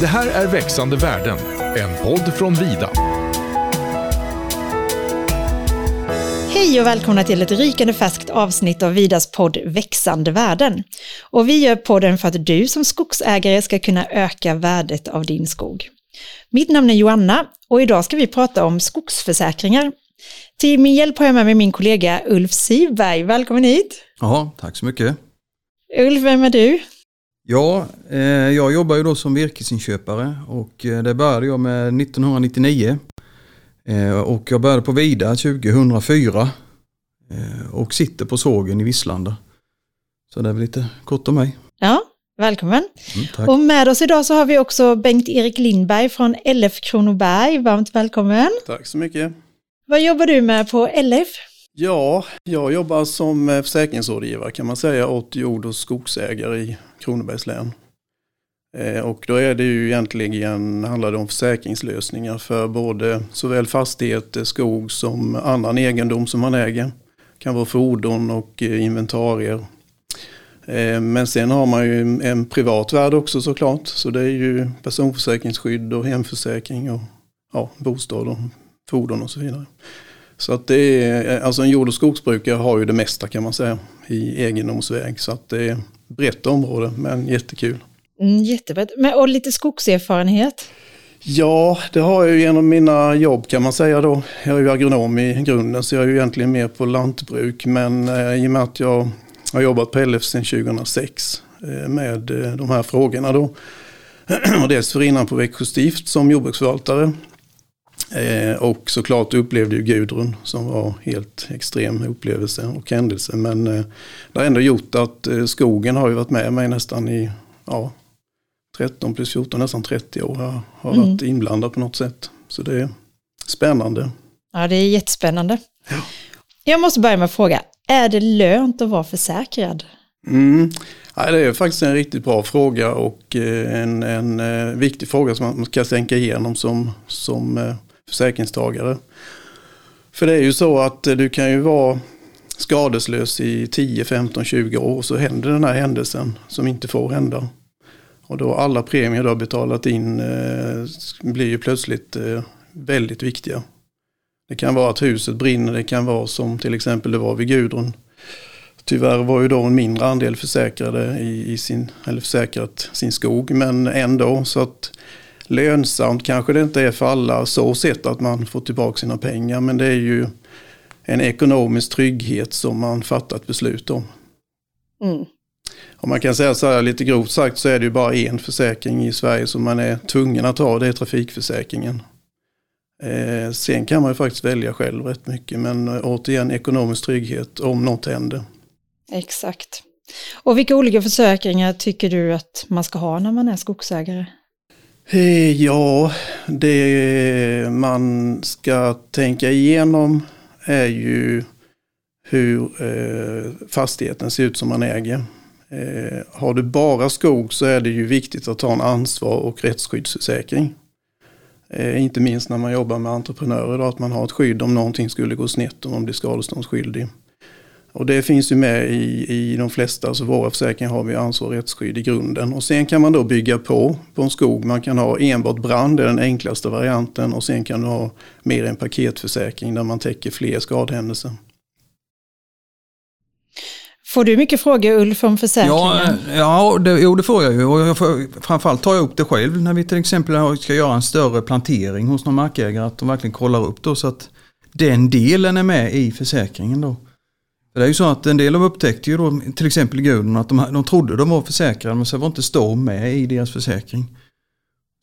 Det här är Växande världen, en podd från Vida. Hej och välkomna till ett rykande färskt avsnitt av Vidas podd Växande världen. Och vi gör podden för att du som skogsägare ska kunna öka värdet av din skog. Mitt namn är Joanna och idag ska vi prata om skogsförsäkringar. Till min hjälp har jag med mig min kollega Ulf Sivberg. Välkommen hit! Ja, tack så mycket. Ulf, vem är du? Ja, eh, jag jobbar ju då som virkesinköpare och eh, det började jag med 1999. Eh, och jag började på Vida 2004 eh, och sitter på sågen i Visslanda. Så det är väl lite kort om mig. Ja, välkommen. Mm. Och med oss idag så har vi också Bengt-Erik Lindberg från LF Kronoberg. Varmt välkommen. Tack så mycket. Vad jobbar du med på LF? Ja, jag jobbar som försäkringsrådgivare kan man säga åt jord och skogsägare i Kronobergs län. Eh, och då är det ju egentligen, handlar det om försäkringslösningar för både såväl fastigheter, eh, skog som annan egendom som man äger. kan vara fordon och eh, inventarier. Men sen har man ju en- privat värld också såklart. Så det är ju personförsäkringsskydd och hemförsäkring och ja, bostad och fordon och så vidare. Så att det är, alltså en jord och skogsbrukare har ju det mesta kan man säga i egendomsväg. Så att det är brett område men jättekul. Mm, jättebra. Men, och lite skogserfarenhet. Ja, det har jag ju genom mina jobb kan man säga då. Jag är ju agronom i grunden så jag är ju egentligen mer på lantbruk. Men eh, i och med att jag har jobbat på LF sedan 2006 eh, med eh, de här frågorna då. och dels för innan på Växjö stift som jordbruksförvaltare. Eh, och såklart upplevde ju Gudrun som var helt extrem upplevelse och händelse. Men eh, det har ändå gjort att eh, skogen har ju varit med mig nästan i ja, 13 plus 14, nästan 30 år. Jag har Mm. varit inblandad på något sätt. Så det är spännande. Ja, det är jättespännande. Jag måste börja med att fråga, är det lönt att vara försäkrad? Mm. Nej, det är faktiskt en riktigt bra fråga och eh, en, en eh, viktig fråga som man ska tänka igenom som, som eh, försäkringstagare. För det är ju så att eh, du kan ju vara skadeslös i 10, 15, 20 år och så händer den här händelsen som inte får hända. Och då alla premier du har betalat in eh, blir ju plötsligt eh, väldigt viktiga. Det kan vara att huset brinner, det kan vara som till exempel det var vid Gudrun. Tyvärr var ju då en mindre andel försäkrade i, i sin, eller försäkrat sin skog, men ändå så att lönsamt kanske det inte är för alla så sett att man får tillbaka sina pengar, men det är ju en ekonomisk trygghet som man fattat beslut om. Mm. Om man kan säga så här lite grovt sagt så är det ju bara en försäkring i Sverige som man är tvungen att ha, det är trafikförsäkringen. Eh, sen kan man ju faktiskt välja själv rätt mycket, men eh, återigen ekonomisk trygghet om något händer. Exakt. Och vilka olika försäkringar tycker du att man ska ha när man är skogsägare? Eh, ja, det man ska tänka igenom är ju hur eh, fastigheten ser ut som man äger. Eh, har du bara skog så är det ju viktigt att ta en ansvar och rättsskyddsförsäkring. Inte minst när man jobbar med entreprenörer, då, att man har ett skydd om någonting skulle gå snett och man blir skadeståndsskyldig. Och det finns ju med i, i de flesta, alltså våra försäkringar har vi ansvar och rättsskydd i grunden. Och sen kan man då bygga på på en skog. Man kan ha enbart brand, det är den enklaste varianten. Och sen kan du ha mer en paketförsäkring där man täcker fler skadehändelser. Får du mycket frågor Ulf om Ja, försäkringen? ja det, jo det får jag ju. Och jag får, framförallt tar jag upp det själv när vi till exempel ska göra en större plantering hos någon markägare. Att de verkligen kollar upp då så att den delen är med i försäkringen då. För det är ju så att en del av upptäckte ju då till exempel i att de, de trodde de var försäkrade men så var inte storm med i deras försäkring.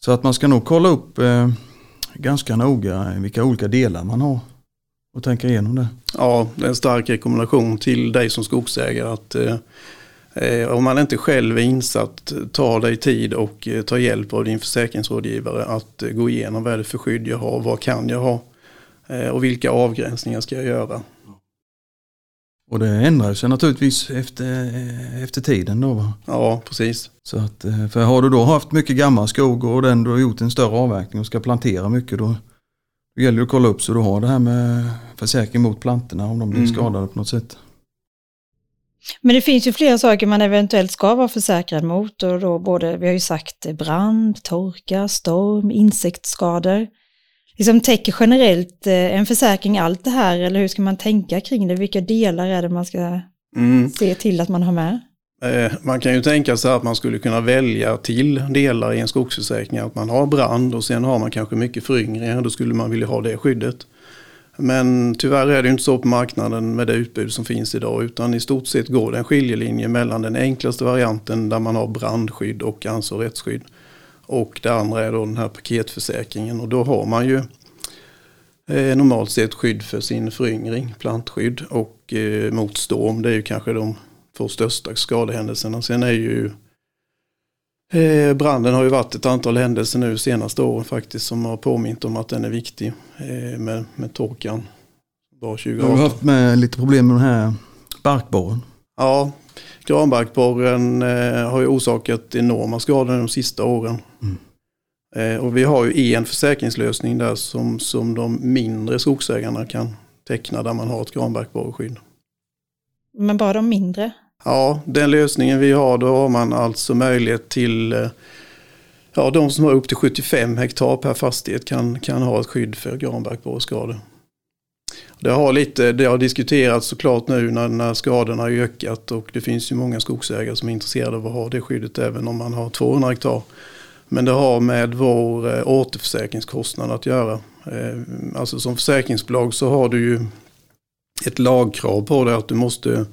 Så att man ska nog kolla upp eh, ganska noga vilka olika delar man har och tänka igenom det. Ja, det är en stark rekommendation till dig som skogsägare att eh, eh, om man inte själv är insatt, ta dig tid och eh, ta hjälp av din försäkringsrådgivare att eh, gå igenom vad är det för skydd jag har, vad kan jag ha eh, och vilka avgränsningar ska jag göra. Och det ändrar sig naturligtvis efter, efter tiden då. Va? Ja, precis. Så att, eh, för har du då haft mycket gammal skog och den du har gjort en större avverkning och ska plantera mycket då, då gäller det att kolla upp så du har det här med försäkring mot plantorna om de blir Mm. skadade på något sätt. Men det finns ju flera saker man eventuellt ska vara försäkrad mot och då både, vi har ju sagt brand, torka, storm, insektsskador. Liksom täcker generellt eh, en försäkring allt det här eller hur ska man tänka kring det? Vilka delar är det man ska Mm. se till att man har med? Eh, Man kan ju tänka sig att man skulle kunna välja till delar i en skogsförsäkring. Att man har brand och sen har man kanske mycket föryngringar. Då skulle man vilja ha det skyddet. Men tyvärr är det inte så på marknaden med det utbud som finns idag. Utan i stort sett går det en skiljelinje mellan den enklaste varianten där man har brandskydd och ansvar och det andra är då den här paketförsäkringen. Och då har man ju eh, normalt sett skydd för sin föryngring, plantskydd och eh, mot storm. Det är ju kanske de två största skadehändelserna. Sen är ju eh, branden har ju varit ett antal händelser nu senaste åren faktiskt som har påmint om att den är viktig eh, med, med torkan. Var 2018. har du haft med lite problem med den här barkborren. Ja, granbarkborren eh, har ju orsakat enorma skador de sista åren. Eh, och vi har ju en försäkringslösning där som, som de mindre skogsägarna kan teckna där man har ett granbarkborreskydd. Men bara de mindre? Ja, den lösningen vi har då har man alltså möjlighet till eh, Ja, de som har upp till 75 hektar per fastighet kan, kan ha ett skydd för granbarkborreskador. Det har, lite, det har diskuterats såklart nu när, när skadorna har ökat och det finns ju många skogsägare som är intresserade av att ha det skyddet även om man har 200 hektar. Men det har med vår eh, återförsäkringskostnad att göra. Eh, alltså som försäkringsbolag så har du ju ett lagkrav på dig att du måste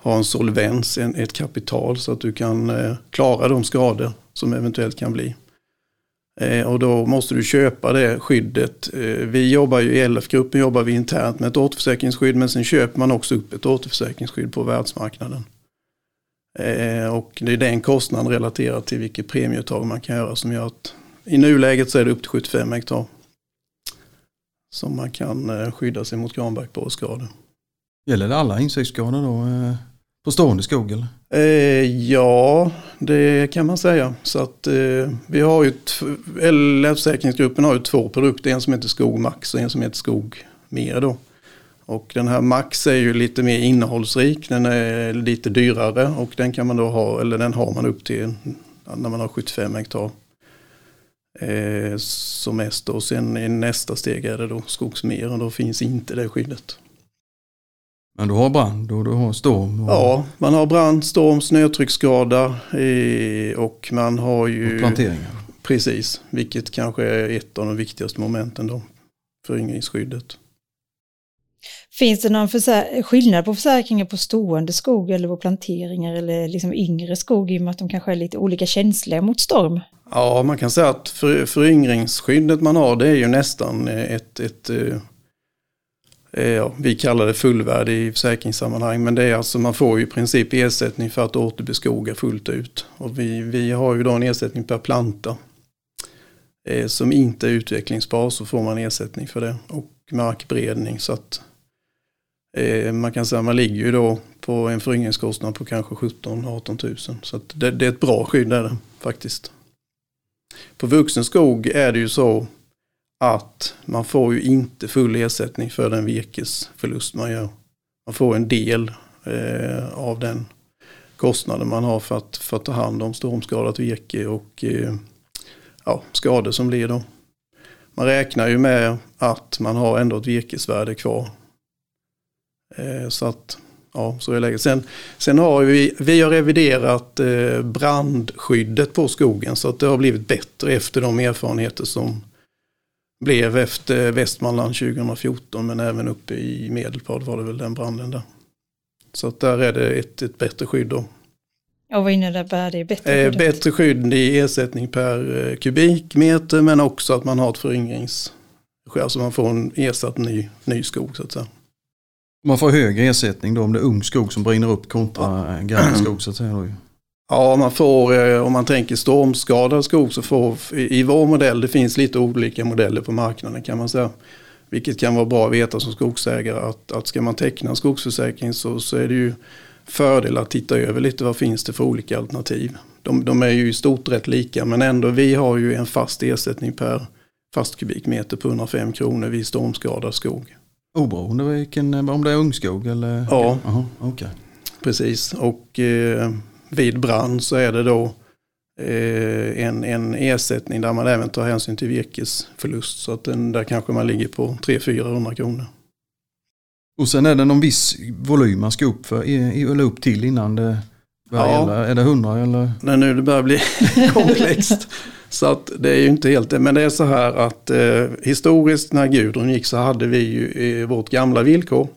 ha en solvens, en, ett kapital så att du kan eh, klara de skador som eventuellt kan bli. Eh, och då måste du köpa det skyddet. Eh, vi jobbar ju i LF-gruppen jobbar vi internt med ett återförsäkringsskydd men sen köper man också upp ett återförsäkringsskydd på världsmarknaden. Eh, och det är den kostnaden relaterat till vilket premieuttag man kan göra som gör att i nuläget så är det upp till 75 hektar. Som man kan skydda sig mot granbarkborreskador. Gäller det alla insektsskador då? På stående skog eller? Eh, ja, det kan man säga. Så att eh, vi har ju, t- LF-försäkringsgruppen har ju två produkter. En som heter Skog Max och en som heter Skog Mer då. Och den här Max är ju lite mer innehållsrik. Den är lite dyrare och den kan man då ha, eller den har man upp till när man har 75 hektar. Eh, som mest och sen i nästa steg är det då Skogsmer och då finns inte det skyddet. Men du har brand och du har storm och, Ja, man har brand, storm, snötrycksskada eh, och man har och ju planteringar. precis, vilket kanske är ett av de viktigaste momenten då för yngringsskyddet. Finns det någon skillnad på försäkringar på stående skog eller på planteringar eller liksom yngre skog i och med att de kanske är lite olika känsliga mot storm? Ja, man kan säga att för, föryngringsskyddet man har det är ju nästan ett, ett eh, Eh, ja, vi kallar det fullvärde i försäkringssammanhang, men det är alltså man får ju i princip ersättning för att återbeskoga fullt ut. Och vi, vi har ju då en ersättning per planta. Eh, som inte är utvecklingsbar så får man ersättning för det och markberedning så att eh, man kan säga att man ligger ju då på en föryngringskostnad på kanske 17-18 000. Så att det, det är ett bra skydd är det faktiskt. På vuxen skog är det ju så att man får ju inte full ersättning för den virkesförlust man gör. Man får en del eh, av den kostnaden man har för att, för att ta hand om stormskadat virke och eh, ja, skador som blir då. Man räknar ju med att man har ändå ett virkesvärde kvar. Eh, så att, ja, så är läget. Sen, sen har vi, vi har reviderat eh, brandskyddet på skogen så att det har blivit bättre efter de erfarenheter som blev efter Västmanland 2014 men även uppe i Medelpad var det väl den branden där. Så att där är det ett, ett bättre skydd då. Och vad innebär det bättre? Eh, bättre skydd i ersättning per eh, kubikmeter men också att man har ett föryngrings... Alltså man får en ersatt ny, ny skog så att säga. Man får högre ersättning då om det är ung skog som brinner upp kontra gammal skog så att säga. Ja, man får, eh, om man tänker stormskadad skog så får, i vår modell, det finns lite olika modeller på marknaden kan man säga. Vilket kan vara bra att veta som skogsägare att, att ska man teckna en skogsförsäkring så, så är det ju fördel att titta över lite vad finns det för olika alternativ. De, de är ju i stort rätt lika men ändå vi har ju en fast ersättning per fast kubikmeter på 105 kronor vid stormskadad skog. Oberoende vilken, om det är ungskog eller? Ja. Jaha, okej. precis. Och eh, vid brand så är det då eh, en, en ersättning där man även tar hänsyn till virkesförlust. Så att den, där kanske man ligger på 300-400 kronor. Och sen är det någon viss volym man ska upp, för, eller upp till innan det börjar Ja. gälla. Är det 100 eller? När nu det börjar bli komplext. Så att det är ju inte helt det. Men det är så här att eh, historiskt när Gudrun gick så hade vi ju eh, vårt gamla villkor.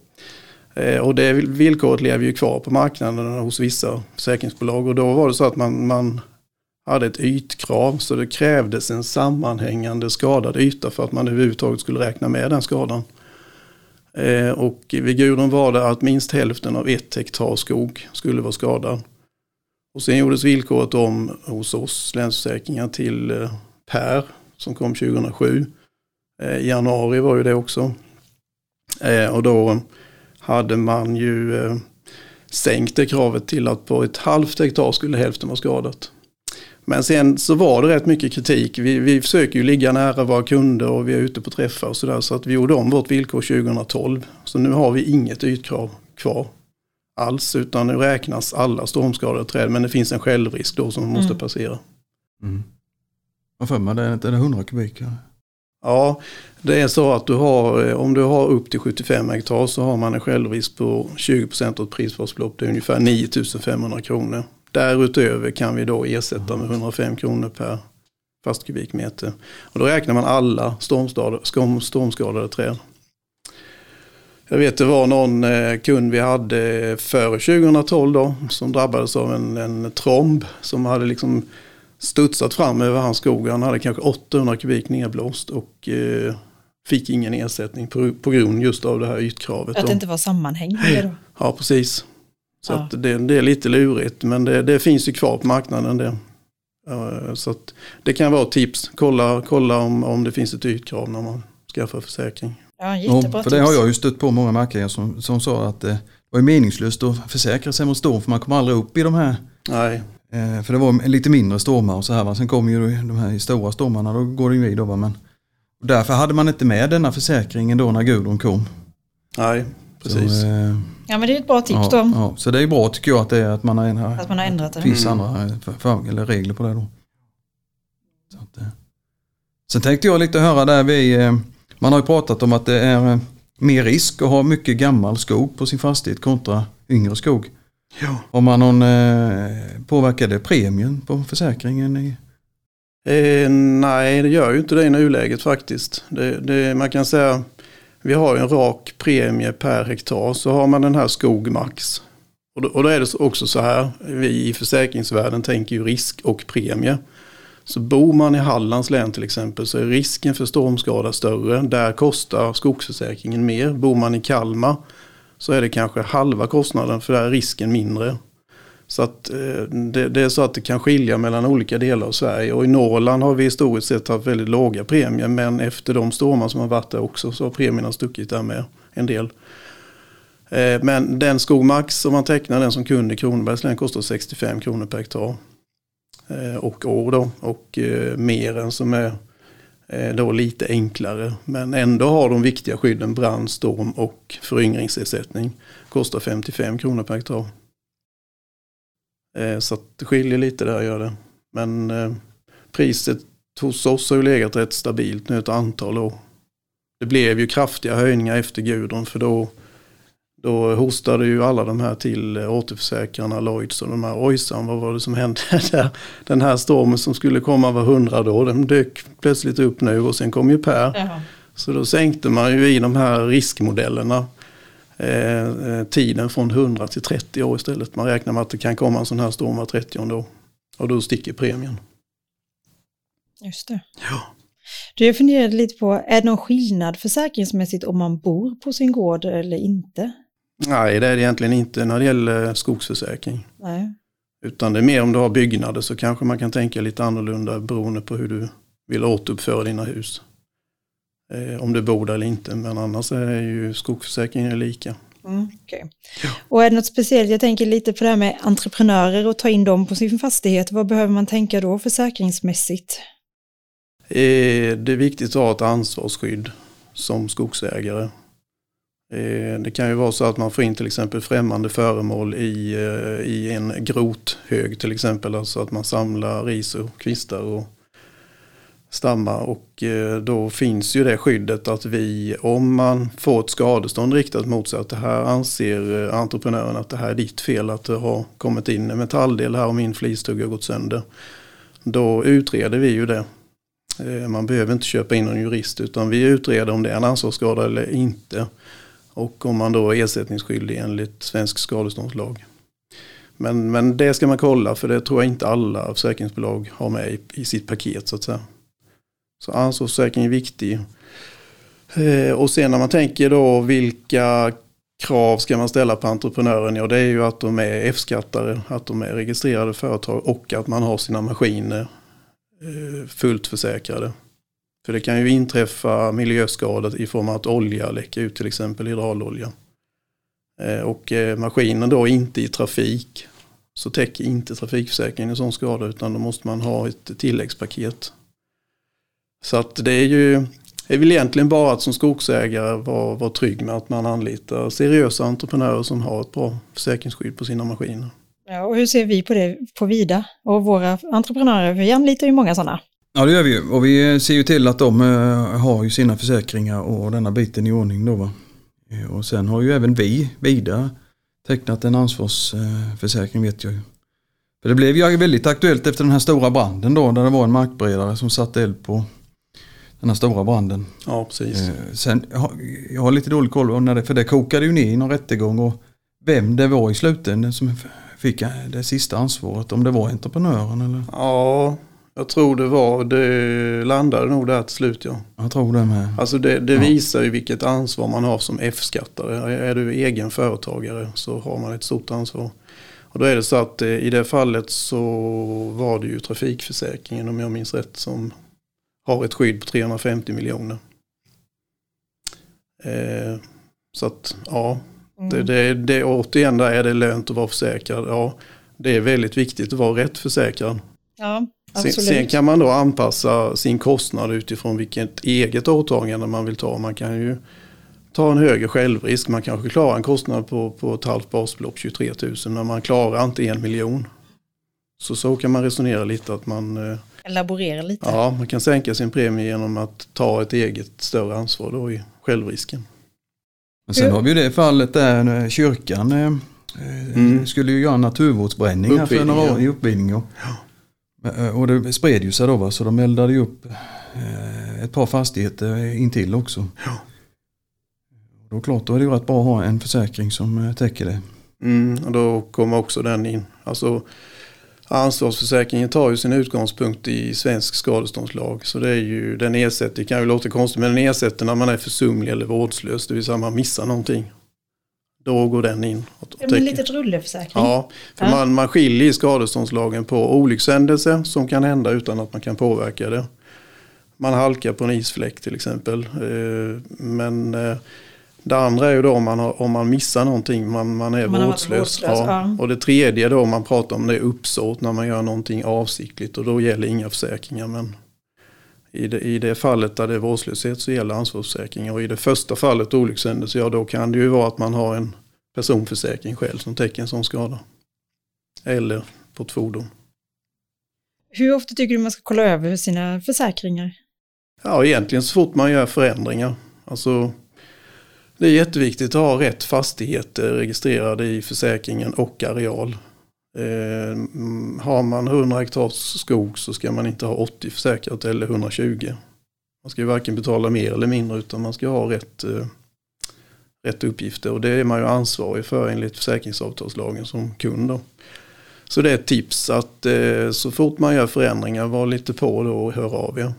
Eh, och det villkoret lever ju kvar på marknaden hos vissa försäkringsbolag. Och då var det så att man, man hade ett ytkrav. Så det krävdes en sammanhängande skadad yta för att man överhuvudtaget skulle räkna med den skadan. Eh, och vid Gudrun var det att minst hälften av ett hektar skog skulle vara skadad. Och sen gjordes villkoret om hos oss, Länsförsäkringar, till eh, Per som kom 2007. I januari var ju det också. Och då hade man ju eh, sänkt det kravet till att på ett halvt hektar skulle hälften vara skadat. Men sen så var det rätt mycket kritik. Vi, vi försöker ju ligga nära våra kunder och vi är ute på träffar och sådär. Så att vi gjorde om vårt villkor 2012. Så nu har vi inget ytkrav kvar alls. Utan nu räknas alla stormskadade träd. Men det finns en självrisk då som man måste Mm. passera. Mm. Jag för mig, det är, det 100 kubik? Ja, det är så att du har, eh, om du har upp till 75 hektar så har man en självrisk på 20% av ett prisbasbelopp. Det är ungefär 9500 kronor. Därutöver kan vi då ersätta med 105 kronor per fast kubikmeter. Och då räknar man alla stormskadade, stormskadade träd. Jag vet det var någon eh, kund vi hade före 2012 då som drabbades av en, en tromb som hade liksom studsat fram över hans skog. Han hade kanske 800 kubik nedblåst och eh, fick ingen ersättning på, på grund just av det här ytkravet. Att det inte var sammanhängande då. Ja, precis. Så Ja. att det, det är lite lurigt, men det, det finns ju kvar på marknaden det. Eh, Så att det kan vara ett tips. Kolla, kolla om, om det finns ett ytkrav när man skaffar försäkring. Ja, jättebra för det har jag ju stött på många markägare som, som sa att det var meningslöst att försäkra sig mot storm för man kommer aldrig upp i de här Nej, Eh, för det var lite mindre stormar och så här. Va? Sen kommer ju de här stora stormarna, då går det ju i då. Va? Men, därför hade man inte med denna försäkringen då när Gudrun kom. nej, precis. Så, eh, Ja, men det är ett bra tips ja, då. ja, så det är bra tycker jag att det är att man har, en, Att man har ändrat det. finns Mm. andra eh, för, för, eller regler på det då. Så att, eh. Sen tänkte jag lite höra där vi, eh, man har ju pratat om att det är eh, mer risk att ha mycket gammal skog på sin fastighet kontra yngre skog. Ja. Har man någon, eh, påverkar det premien på försäkringen? I, Eh, nej, det gör ju inte det i nuläget faktiskt. Det, det, man kan säga, vi har en rak premie per hektar. Så har man den här skog max. Och då, och då är det också så här, vi i försäkringsvärlden tänker ju risk och premie. Så bor man i Hallands län till exempel så är risken för stormskada större. Där kostar skogsförsäkringen mer. Bor man i Kalmar så är det kanske halva kostnaden för där är risken mindre. Så att eh, det, det är så att det kan skilja mellan olika delar av Sverige. Och i Norrland har vi historiskt sett haft väldigt låga premier. Men efter de stormar som har varit där också så har premierna stuckit där med en del. Eh, men den Skogmax som man tecknar, den som kund i Kronobergs län kostar 65 kronor per hektar. Eh, och år då. Och mer än som är Eh, då lite enklare. Men ändå har de viktiga skydden brand, storm och föryngringsersättning. Kostar 55 kronor per hektar. Eh, så att det skiljer lite där gör det. Men eh, priset hos oss har ju legat rätt stabilt nu ett antal år. Det blev ju kraftiga höjningar efter Gudrun för då, då hostade ju alla de här till eh, återförsäkrarna, Lloyds och de här ojsan, vad var det som hände där? Den här stormen som skulle komma var hundra år, den dök plötsligt upp nu och sen kom ju Per. Jaha. Så då sänkte man ju i de här riskmodellerna eh, eh, tiden från 100 till 30 år istället. Man räknar med att det kan komma en sån här storm var 30 år. Och då sticker premien. Just det. Ja. Du, jag funderade lite på, är det någon skillnad försäkringsmässigt om man bor på sin gård eller inte? Nej, det är det egentligen inte när det gäller skogsförsäkring. Nej. Utan det är mer om du har byggnader så kanske man kan tänka lite annorlunda beroende på hur du vill återuppföra dina hus. Eh, om du bor där eller inte, men annars är ju skogsförsäkringen lika. Mm, okej. Och är det något speciellt, jag tänker lite på det här med entreprenörer och ta in dem på sin fastighet, vad behöver man tänka då försäkringsmässigt? Eh, Det är viktigt att ha ett ansvarsskydd som skogsägare. Eh, det kan ju vara så att man får in till exempel främmande föremål i, eh, i en grothög till exempel. Alltså att man samlar ris och kvistar och stammar. Och eh, då finns ju det skyddet att vi, om man får ett skadestånd riktat mot sig, att det här anser entreprenören att det här är ditt fel att det har kommit in en metalldel här och min flistugga har gått sönder. Då utreder vi ju det. Man behöver inte köpa in en jurist utan vi utreder om det är en ansvarsskada eller inte. Och om man då är ersättningsskyldig enligt svensk skadeståndslag. Men, men det ska man kolla för det tror jag inte alla försäkringsbolag har med i, i sitt paket så att säga. Så ansvarsförsäkring är viktig. Eh, och sen när man tänker då vilka krav ska man ställa på entreprenören? Ja det är ju att de är F-skattare, att de är registrerade företag och att man har sina maskiner eh, fullt försäkrade. För det kan ju inträffa miljöskador i form av att olja läcker ut, till exempel hydraulolja. Eh, och eh, maskinen då inte i trafik så täcker inte trafikförsäkringen en sån skada utan då måste man ha ett tilläggspaket. Så att det är ju är väl egentligen bara att som skogsägare vara, vara trygg med att man anlitar seriösa entreprenörer som har ett bra försäkringsskydd på sina maskiner. Ja, och hur ser vi på det på Vida och våra entreprenörer? Vi anlitar ju många sådana. Ja det gör vi ju och vi ser ju till att de eh, har ju sina försäkringar och denna biten i ordning då va. Eh, och sen har ju även vi, Vida, tecknat en ansvarsförsäkring vet jag ju. För det blev ju väldigt aktuellt efter den här stora branden då där det var en markberedare som satte eld på den här stora branden. Ja precis. Eh, sen, jag har lite dålig koll när det, för det kokade ju ner i någon rättegång och vem det var i slutändan som fick det sista ansvaret. Om det var entreprenören eller? Ja, jag tror det var, det landade nog där till slut ja. Jag tror det med. Alltså det, det ja. visar ju vilket ansvar man har som F-skattare. Är du egen företagare så har man ett stort ansvar. Och då är det så att eh, i det fallet så var det ju trafikförsäkringen om jag minns rätt som har ett skydd på 350 miljoner. Eh, så att ja, mm. det, det, det, återigen där är det lönt att vara försäkrad. Ja, det är väldigt viktigt att vara rätt försäkrad. Ja. Sen, sen, kan man då anpassa sin kostnad utifrån vilket eget åtagande man vill ta. Man kan ju ta en högre självrisk. Man kanske klarar en kostnad på, på ett halvt basbelopp, 23 000, men man klarar inte en miljon. Så så kan man resonera lite att man eh, Laborera lite. Ja, man kan sänka sin premie genom att ta ett eget större ansvar då i självrisken. Men sen har vi ju det fallet där kyrkan eh, mm. skulle ju göra naturvårdsbränning här för några år i uppvidning. Ja. Eh, och det spred ju sig då va, så de eldade ju upp eh, ett par fastigheter intill också. Ja. Då klart, då är det ju rätt bra att ha en försäkring som eh, täcker det. Mm, och då kommer också den in. Alltså, ansvarsförsäkringen tar ju sin utgångspunkt i svensk skadeståndslag. Så det är ju, den ersätter, det kan ju låta konstigt, men den ersätter när man är försumlig eller vårdslös. Det vill säga man missar någonting. Då går den in. Det blir lite rulleförsäkring. Ja, för ja. Man, man skiljer i skadeståndslagen på olyckshändelser som kan hända utan att man kan påverka det. Man halkar på en isfläck till exempel. Eh, men eh, det andra är ju då om man, har, om man missar någonting, man, man är man vårdslös. vårdslös ja. Och det tredje då man pratar om det är uppsåt när man gör någonting avsiktligt och då gäller inga försäkringar. Men i det, I det fallet där det är vårdslöshet så gäller ansvarsförsäkring. Och i det första fallet olyckshändelse, ja då kan det ju vara att man har en personförsäkring själv som täcker en sån skada. Eller på ett fordon. Hur ofta tycker du man ska kolla över sina försäkringar? Ja, egentligen så fort man gör förändringar. Alltså, det är jätteviktigt att ha rätt fastigheter registrerade i försäkringen och areal. Eh, har man 100 hektar skog så ska man inte ha 80 försäkrat eller 120. Man ska ju varken betala mer eller mindre utan man ska ha rätt, eh, rätt uppgifter och det är man ju ansvarig för enligt försäkringsavtalslagen som kund. Då. Så det är ett tips att eh, så fort man gör förändringar var lite på då och hör av er.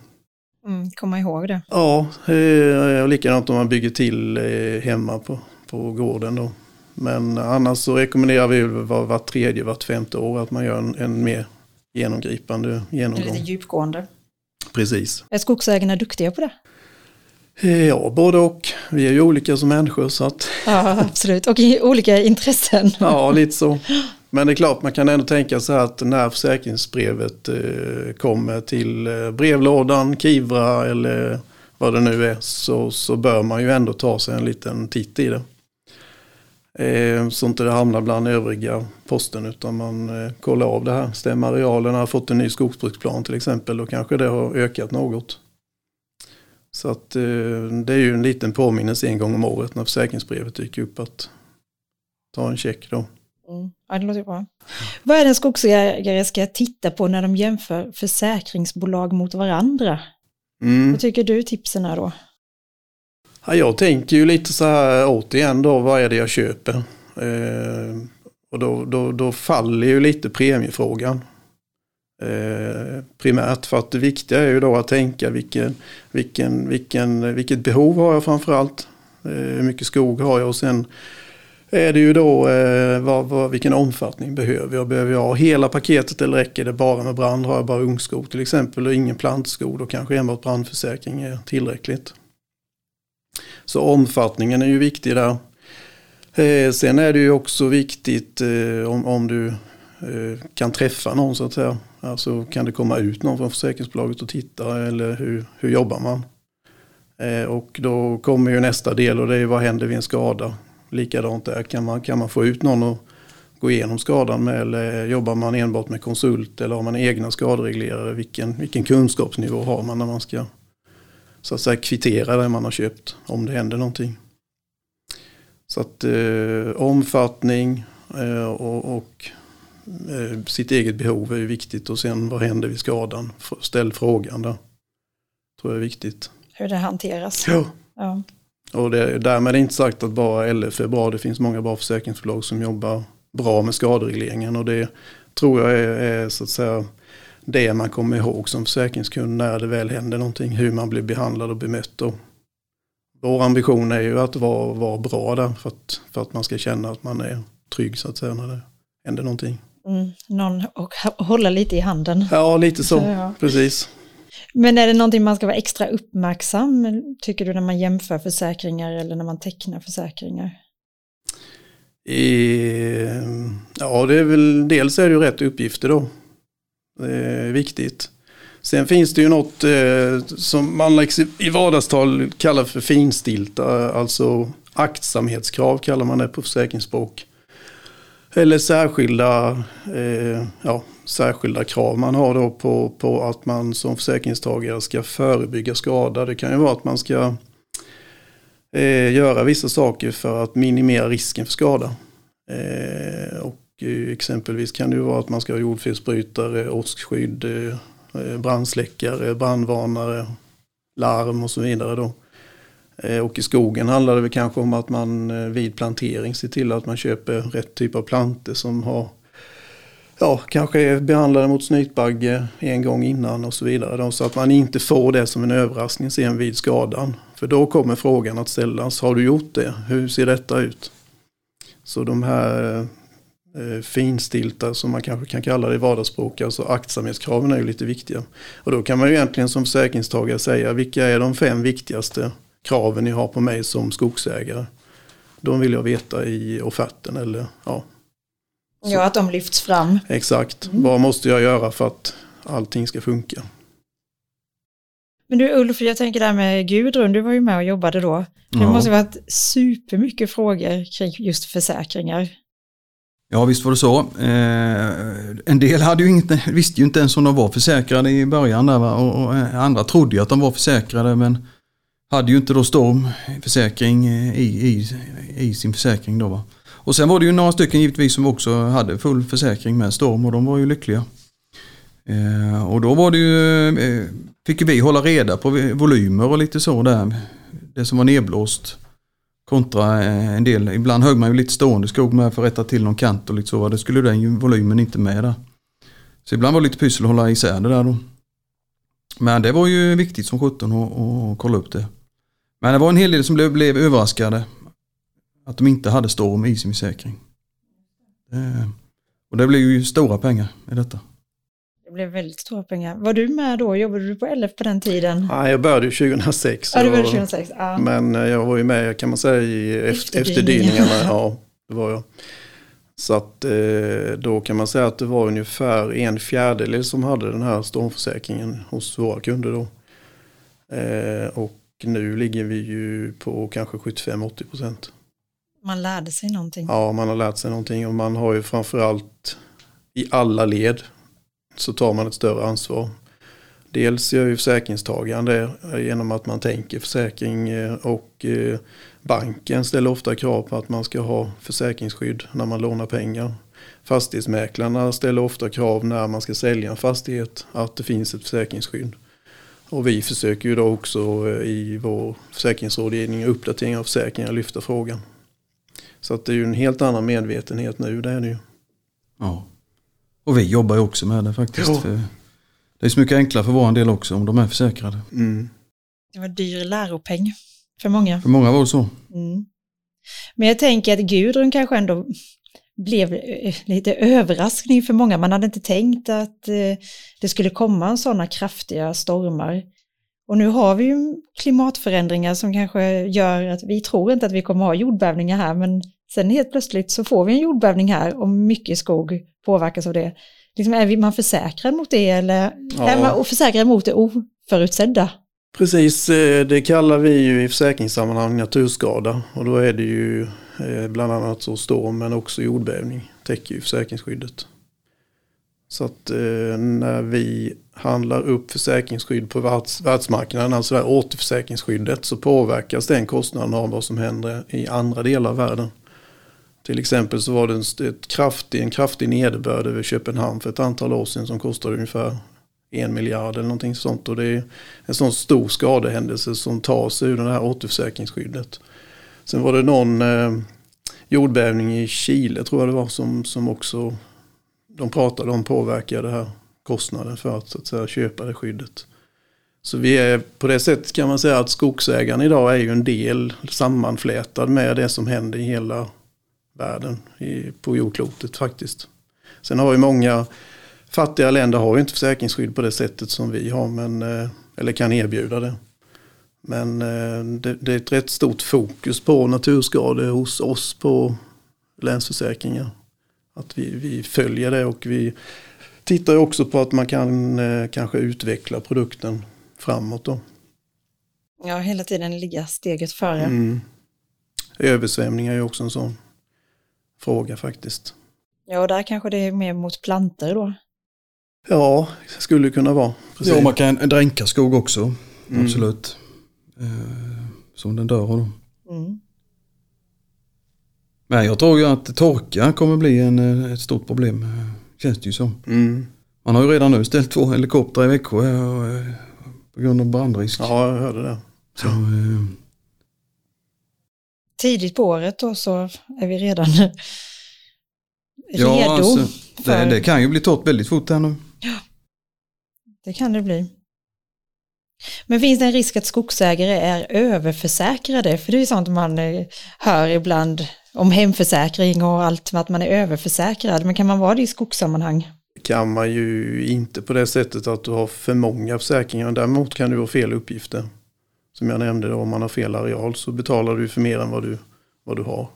Mm, komma ihåg det. Ja, eh, likadant om man bygger till eh, hemma på, på gården då. Men annars så rekommenderar vi var, var tredje, vart femte år att man gör en, en mer genomgripande genomgång. Lite djupgående. Precis. Är skogsägarna duktiga på det? Eh, ja, både och. Vi är ju olika som människor så att... Ja, absolut. Och olika intressen. Ja, lite så. Men det är klart, man kan ändå tänka sig att när försäkringsbrevet eh, kommer till eh, brevlådan, Kivra eller vad det nu är, så, så bör man ju ändå ta sig en liten titt i det. Eh, så inte det hamnar bland övriga posten utan man eh, kollar av det här. Stämmer arealerna har fått en ny skogsbruksplan till exempel då kanske det har ökat något. Så att eh, det är ju en liten påminnelse en gång om året när försäkringsbrevet dyker upp att ta en check då. Mm. Ja, det låter bra. Vad är det en skogsägare ska titta på när de jämför försäkringsbolag mot varandra? Mm. Vad tycker du tipsen är då? Ja, jag tänker ju lite så här återigen då, vad är det jag köper? Eh, och då, då, då faller ju lite premiefrågan. Eh, primärt för att det viktiga är ju då att tänka vilken, vilken, vilken, vilket behov har jag framförallt. Eh, hur mycket skog har jag och sen är det ju då eh, vad, vad, vilken omfattning behöver jag? Behöver jag ha hela paketet eller räcker det bara med brand? Har jag bara ungskog till exempel och ingen plantskog då kanske enbart brandförsäkring är tillräckligt. Så omfattningen är ju viktig där. Eh, sen är det ju också viktigt eh, om, om du eh, kan träffa någon så att säga. Alltså kan det komma ut någon från försäkringsbolaget och titta eller hur, hur jobbar man? Eh, och då kommer ju nästa del och det är vad händer vid en skada? Likadant där, kan man, kan man få ut någon och gå igenom skadan med eller jobbar man enbart med konsult eller har man egna skadereglerare? Vilken, vilken kunskapsnivå har man när man ska så att säga kvittera det man har köpt om det händer någonting. Så att eh, omfattning eh, och, och eh, sitt eget behov är ju viktigt och sen vad händer vid skadan? Ställ frågan där. Tror jag är viktigt. Hur det hanteras. Ja. Ja. Och det, därmed är inte sagt att bara LF är bra. Det finns många bra försäkringsbolag som jobbar bra med skaderegleringen och det tror jag är, är så att säga det man kommer ihåg som försäkringskund när det väl händer någonting. Hur man blir behandlad och bemött. Och vår ambition är ju att vara, vara bra där för att, för att man ska känna att man är trygg så att säga när det händer någonting. Mm, någon och hålla lite i handen. Ja, lite så. Ja. Precis. Men är det någonting man ska vara extra uppmärksam, tycker du, när man jämför försäkringar eller när man tecknar försäkringar? I, ja, det är väl, dels är det ju rätt uppgifter då. Det är viktigt. Sen finns det ju något eh, som man i vardagstal kallar för finstilta, alltså aktsamhetskrav kallar man det på försäkringsspråk. Eller särskilda, eh, ja, särskilda krav man har då på, på att man som försäkringstagare ska förebygga skada. Det kan ju vara att man ska eh, göra vissa saker för att minimera risken för skada. Eh, och Eh, exempelvis kan det ju vara att man ska ha jordfelsbrytare, åskskydd, eh, eh, brandsläckare, brandvarnare, larm och så vidare. Då. Och i skogen handlar det väl kanske om att man vid plantering ser till att man köper rätt typ av planter som har ja, kanske är behandlade mot snytbagge en gång innan och så vidare. Då, så att man inte får det som en överraskning sen vid skadan. För då kommer frågan att ställas, har du gjort det? Hur ser detta ut? Så de här finstilta som man kanske kan kalla det i vardagsspråk, alltså aktsamhetskraven är ju lite viktiga. Och då kan man ju egentligen som försäkringstagare säga vilka är de fem viktigaste kraven ni har på mig som skogsägare. De vill jag veta i offerten eller ja. Ja, att de lyfts fram. Exakt, mm. vad måste jag göra för att allting ska funka? Men du Ulf, jag tänker där med Gudrun, du var ju med och jobbade då. Det Ja. måste varit supermycket frågor kring just försäkringar. Ja, visst var det så. Eh, en del hade ju inte, visste ju inte ens om de var försäkrade i början där, va? Och, och eh, andra trodde ju att de var försäkrade men hade ju inte då stormförsäkring eh, i, i, i sin försäkring. Då, va? Och sen var det ju några stycken givetvis som också hade full försäkring med storm och de var ju lyckliga. Eh, och då var det ju, eh, fick vi hålla reda på volymer och lite så där. Det som var nedblåst kontra eh, en del. Ibland högg man ju lite stående skog med för att rätta till någon kant och lite så. Det skulle den volymen inte med där. Så ibland var det lite pyssel att hålla isär det där då. Men det var ju viktigt som 17 att, att kolla upp det. Men det var en hel del som blev, blev överraskade. Att de inte hade storm i sin försäkring. Eh, och det blev ju stora pengar i detta. Det blev väldigt stora pengar. Var du med då? Jobbade du på LF på den tiden? Ja, jag började ju 2006. Ja, var och- 2006. Ja. Men eh, jag var ju med kan man säga i efter, Efterdyningarna. efterdyningarna. Ja, det var jag. Så att eh, då kan man säga att det var ungefär en fjärdedel som hade den här stormförsäkringen hos våra kunder då. Eh, och nu ligger vi ju på kanske 75-80 procent. Man lärde sig någonting. Ja, man har lärt sig någonting och man har ju framförallt i alla led så tar man ett större ansvar. Dels gör ju försäkringstagaren det genom att man tänker försäkring eh, och eh, banken ställer ofta krav på att man ska ha försäkringsskydd när man lånar pengar. Fastighetsmäklarna ställer ofta krav när man ska sälja en fastighet att det finns ett försäkringsskydd. Och vi försöker ju då också eh, i vår försäkringsrådgivning och uppdatering av försäkringar lyfta frågan. Så att det är ju en helt annan medvetenhet nu, det är det ju. Ja. Och vi jobbar ju också med det faktiskt. Ja. För det är så mycket enklare för vår del också om de är försäkrade. Mm. Det var dyr läropeng för många. För många var det så. Mm. Men jag tänker att Gudrun kanske ändå blev eh, lite överraskning för många. Man hade inte tänkt att eh, det skulle komma sådana kraftiga stormar. Och nu har vi ju klimatförändringar som kanske gör att vi tror inte att vi kommer ha jordbävningar här, men sen helt plötsligt så får vi en jordbävning här och mycket skog påverkas av det. Liksom, är man försäkrad mot det eller Ja. är man försäkrad mot det oförutsedda? Precis, eh, det kallar vi ju i försäkringssammanhang naturskada. Och då är det ju eh, bland annat så storm men också jordbävning täcker ju försäkringsskyddet. Så att eh, när vi handlar upp försäkringsskydd på världs, världsmarknaden, alltså det här återförsäkringsskyddet, så påverkas den kostnaden av vad som händer i andra delar av världen. Till exempel så var det en, ett kraftig, en kraftig nederbörd över Köpenhamn för ett antal år sedan som kostade ungefär en miljard eller någonting sånt. Och det är en sån stor skadehändelse som tas ur det här återförsäkringsskyddet. Sen var det någon eh, jordbävning i Chile tror jag det var som, som också de pratade om påverkade det här kostnaden för att, så att säga, köpa det skyddet. Så vi är på det sättet kan man säga att skogsägaren idag är ju en del sammanflätad med det som händer i hela världen i, på jordklotet faktiskt. Sen har ju många fattiga länder har ju inte försäkringsskydd på det sättet som vi har, men, eh, eller kan erbjuda det. Men eh, det, det är ett rätt stort fokus på naturskador hos oss på Länsförsäkringar. Att vi, vi följer det och vi tittar också på att man kan eh, kanske utveckla produkten framåt då. Ja, hela tiden ligga steget före. Mm. Översvämningar är också en sån fråga faktiskt. Ja, och där kanske det är mer mot planter då. Ja, skulle kunna vara. Precis. Ja, man kan dränka skog också. Mm. Absolut. Eh, som den dör av då. Mm. Men jag tror ju att torka kommer bli en, eh, ett stort problem. eh, Känns det ju som. Mm. Man har ju redan nu ställt två helikoptrar i Växjö eh, på grund av brandrisk. Ja, jag hörde det. Så, eh, Tidigt på året då så är vi redan ja, redo. alltså, det, för- det kan ju bli torrt väldigt fort här nu. Det kan det bli. Men finns det en risk att skogsägare är överförsäkrade? För det är ju sånt man eh, hör ibland om hemförsäkring och allt med att man är överförsäkrad. Men kan man vara det i skogssammanhang? kan man ju inte på det sättet att du har för många försäkringar. Däremot kan du ha fel uppgifter. Som jag nämnde, om man har fel areal så betalar du för mer än vad du, vad du har.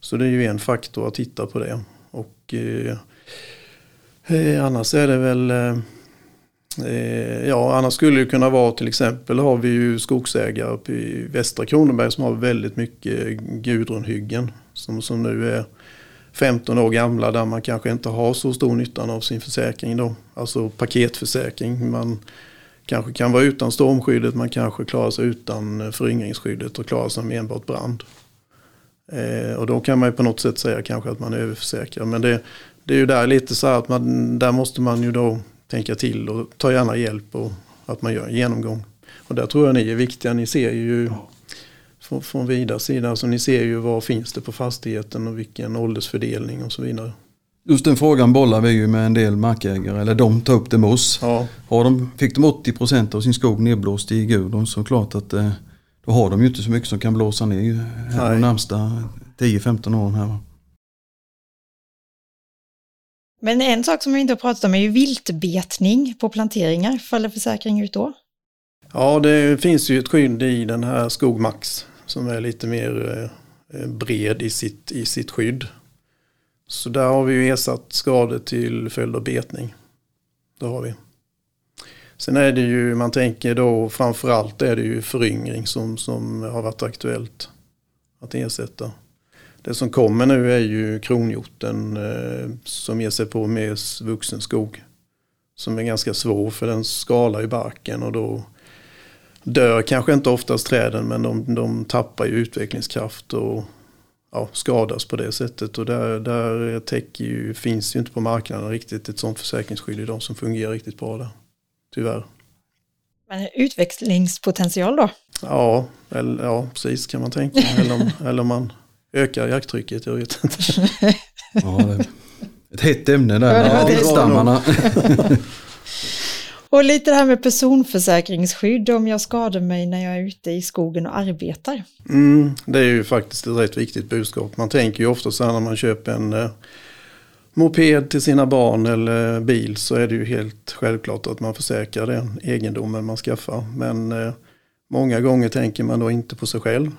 Så det är ju en faktor att titta på det. Och eh, eh annars är det väl eh, eh Ja, annars skulle det kunna vara till exempel har vi ju skogsägare uppe i västra Kronoberg som har väldigt mycket gudrunhyggen. Som, som nu är 15 år gamla där man kanske inte har så stor nytta av sin försäkring då. Alltså paketförsäkring. Man kanske kan vara utan stormskyddet, man kanske klarar sig utan föryngringsskyddet och klarar sig med enbart brand. Eh, och då kan man ju på något sätt säga kanske att man är överförsäkrad. Men det, det är ju där lite så här att man, där måste man ju då tänka till och ta gärna hjälp och att man gör en genomgång. Och där tror jag ni är viktiga. Ni ser ju från, från Vidas sida, alltså ni ser ju vad finns det på fastigheten och vilken åldersfördelning och så vidare. Just den frågan bollar vi ju med en del markägare, eller de tar upp det med oss. Ja, Har de, fick de 80% av sin skog nedblåst i Gudrun så klart att eh, då har de ju inte så mycket som kan blåsa ner ju här de närmsta 10-15 åren här. Men en sak som vi inte har pratat om är ju viltbetning på planteringar. Faller försäkring ut då? Ja, det finns ju ett skydd i den här Skogmax som är lite mer eh, bred i sitt, i sitt skydd. Så där har vi ju ersatt skador till följd av betning. Det har vi. Sen är det ju, man tänker då framförallt är det ju föryngring som, som har varit aktuellt att ersätta. Det som kommer nu är ju kronhjorten eh, som ger sig på mer vuxen skog. Som är ganska svår för den skalar i barken och då dör kanske inte oftast träden men de, de tappar ju utvecklingskraft och ja, skadas på det sättet. Och där, där täcker ju, finns ju inte på marknaden riktigt ett sånt försäkringsskydd idag som fungerar riktigt bra där. Tyvärr. Men utvecklingspotential då? Ja, eller, ja precis kan man tänka. eller, om, eller om man ökar jakttrycket, jag vet inte. ja, det, ett hett ämne där, ja, viltstammarna. Och lite det här med personförsäkringsskydd om jag skadar mig när jag är ute i skogen och arbetar. Mm, det är ju faktiskt ett rätt viktigt budskap. Man tänker ju ofta så här när man köper en eh, moped till sina barn eller bil så är det ju helt självklart att man försäkrar den egendomen man skaffar. Men eh, många gånger tänker man då inte på sig själv.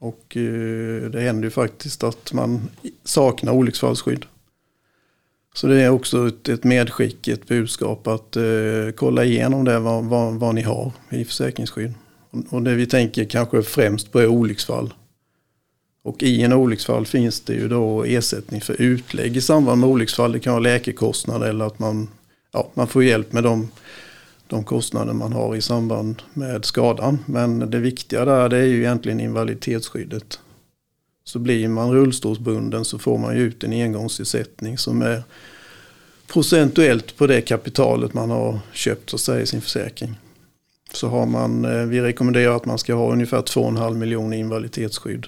Och eh, det händer ju faktiskt att man saknar olycksfallsskydd. Så det är också ett, ett medskick, ett budskap att eh, kolla igenom det vad, vad, vad, ni har i försäkringsskydd. Och det vi tänker kanske främst på är olycksfall. Och i en olycksfall finns det ju då ersättning för utlägg i samband med olycksfall. Det kan vara läkekostnader eller att man, ja, man får hjälp med de, de kostnader man har i samband med skadan. Men det viktiga där det är ju egentligen invaliditetsskyddet. Så blir man rullstolsbunden så får man ju ut en engångsersättning som är procentuellt på det kapitalet man har köpt så säga, sin försäkring. Så har man, eh, vi rekommenderar att man ska ha ungefär 2,5 miljoner invaliditetsskydd.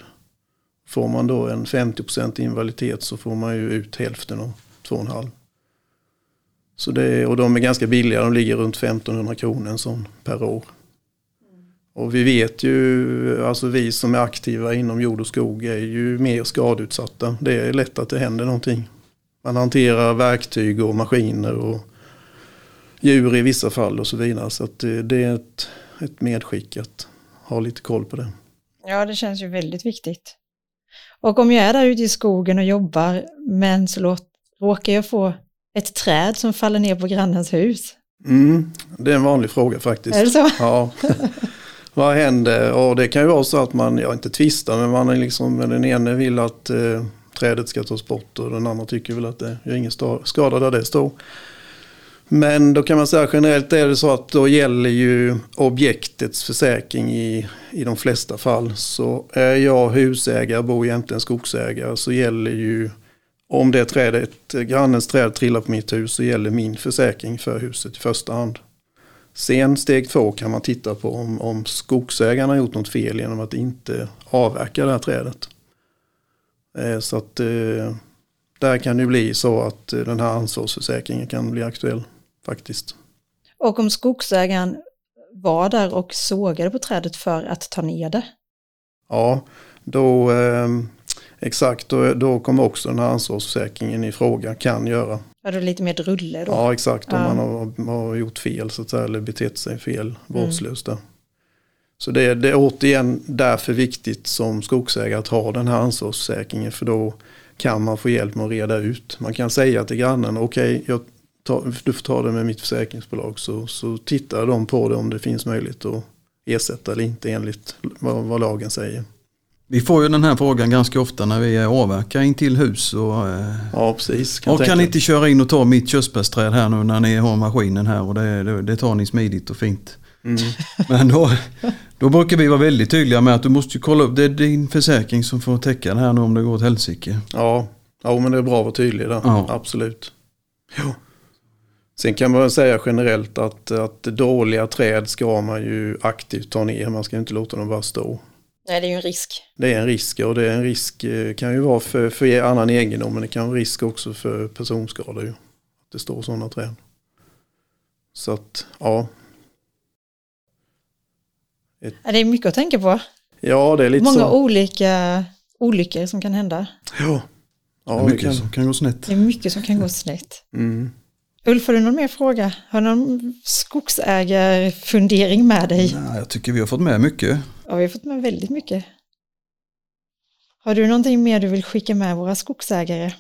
Får man då en 50% invaliditet så får man ju ut hälften av 2,5. Så det, och de är ganska billiga, de ligger runt 1500 kronor en sån per år. Och vi vet ju, alltså vi som är aktiva inom jord och skog är ju mer skadeutsatta. Det är lätt att det händer någonting. Man hanterar verktyg och maskiner och djur i vissa fall och så vidare. Så det är ett, ett medskick att ha lite koll på det. Ja, det känns ju väldigt viktigt. Och om jag är där ute i skogen och jobbar, men så låt, råkar jag få ett träd som faller ner på grannens hus? Mm, det är en vanlig fråga faktiskt. Är det så? Ja. Vad händer? Och det kan ju vara så att man, ja inte tvistar, men man är liksom, den ene vill att eh, trädet ska tas bort och den andra tycker väl att det gör ingen skada där det står. Men då kan man säga generellt är det så att då gäller ju objektets försäkring i, i de flesta fall. Så är jag husägare, bor egentligen skogsägare så gäller ju om det trädet, grannens träd trillar på mitt hus så gäller min försäkring för huset i första hand. Sen steg två kan man titta på om, om skogsägaren har gjort något fel genom att inte avverka det här trädet. Eh, så att eh, där kan det bli så att eh, den här ansvarsförsäkringen kan bli aktuell faktiskt. Och om skogsägaren var där och sågade på trädet för att ta ner det? Ja, då, eh, exakt, då, då kommer också den här ansvarsförsäkringen i fråga, kan göra. Ja, då lite mer rulle då? Ja, exakt, om ja. man har, har, gjort fel så att säga, eller betett sig fel, vårdslöst. Mm. Så det är, det är återigen därför viktigt som skogsägare att ha den här ansvarsförsäkringen för då kan man få hjälp med att reda ut. Man kan säga till grannen, okej, okay, du får ta det med mitt försäkringsbolag så, så tittar de på det om det finns möjlighet att ersätta eller inte enligt vad, vad lagen säger. Vi får ju den här frågan ganska ofta när vi avverkar in till hus. Och, eh, ja, precis. Kan, och kan ni inte köra in och ta mitt körsbärsträd här nu när ni har maskinen här och det, det, det tar ni smidigt och fint. Mm. Men då, då brukar vi vara väldigt tydliga med att du måste kolla upp, det är din försäkring som får täcka det här nu om det går åt helsike. Ja, ja men det är bra att vara tydlig där, ja. absolut. Ja. Sen kan man säga generellt att, att dåliga träd ska man ju aktivt ta ner, man ska inte låta dem bara stå. Nej, det är ju en risk. Det är en risk och det är en risk eh, kan ju vara för, för annan egendom men det kan vara risk också för personskador. Ju, att det står sådana träd. Så att, ja, ett... Ja, det är mycket att tänka på. Ja, det är lite Många så. olika olyckor som kan hända. Ja, ja det är mycket kan... som kan gå snett. Det är mycket som kan gå snett. Mm. Ulf, har du någon mer fråga? Har du någon skogsägarfundering med dig? Nej, jag tycker vi har fått med mycket. Ja, vi har fått med väldigt mycket. Har du någonting mer du vill skicka med våra skogsägare?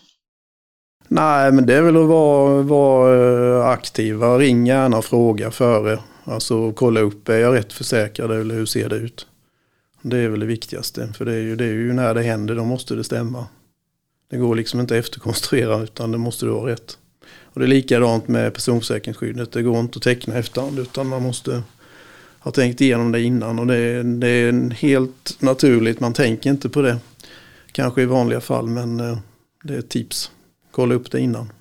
Nej, men det är väl att vara, vara aktiva. Ring gärna och fråga före. Alltså kolla upp, är jag rätt försäkrad eller hur ser det ut? Det är väl det viktigaste. För det är ju, det är ju när det händer, då måste det stämma. Det går liksom inte att efterkonstruera utan det måste vara rätt. Och det är likadant med personförsäkringsskyddet. Det går inte att teckna efterhand utan man måste ha tänkt igenom det innan. Och det är, det är helt naturligt, man tänker inte på det. Kanske i vanliga fall men eh, det är ett tips. Kolla upp det innan.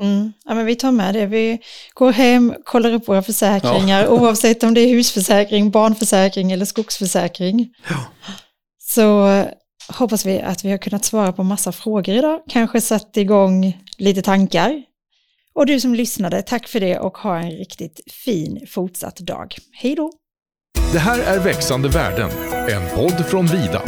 Mm. Ja, men vi tar med det. Vi går hem, kollar upp våra försäkringar, ja. oavsett om det är husförsäkring, barnförsäkring eller skogsförsäkring. Ja. Så eh, hoppas vi att vi har kunnat svara på massa frågor idag, kanske satt igång lite tankar. Och du som lyssnade, tack för det och ha en riktigt fin fortsatt dag. Hej då! Det här är Växande värden, en podd från Vida.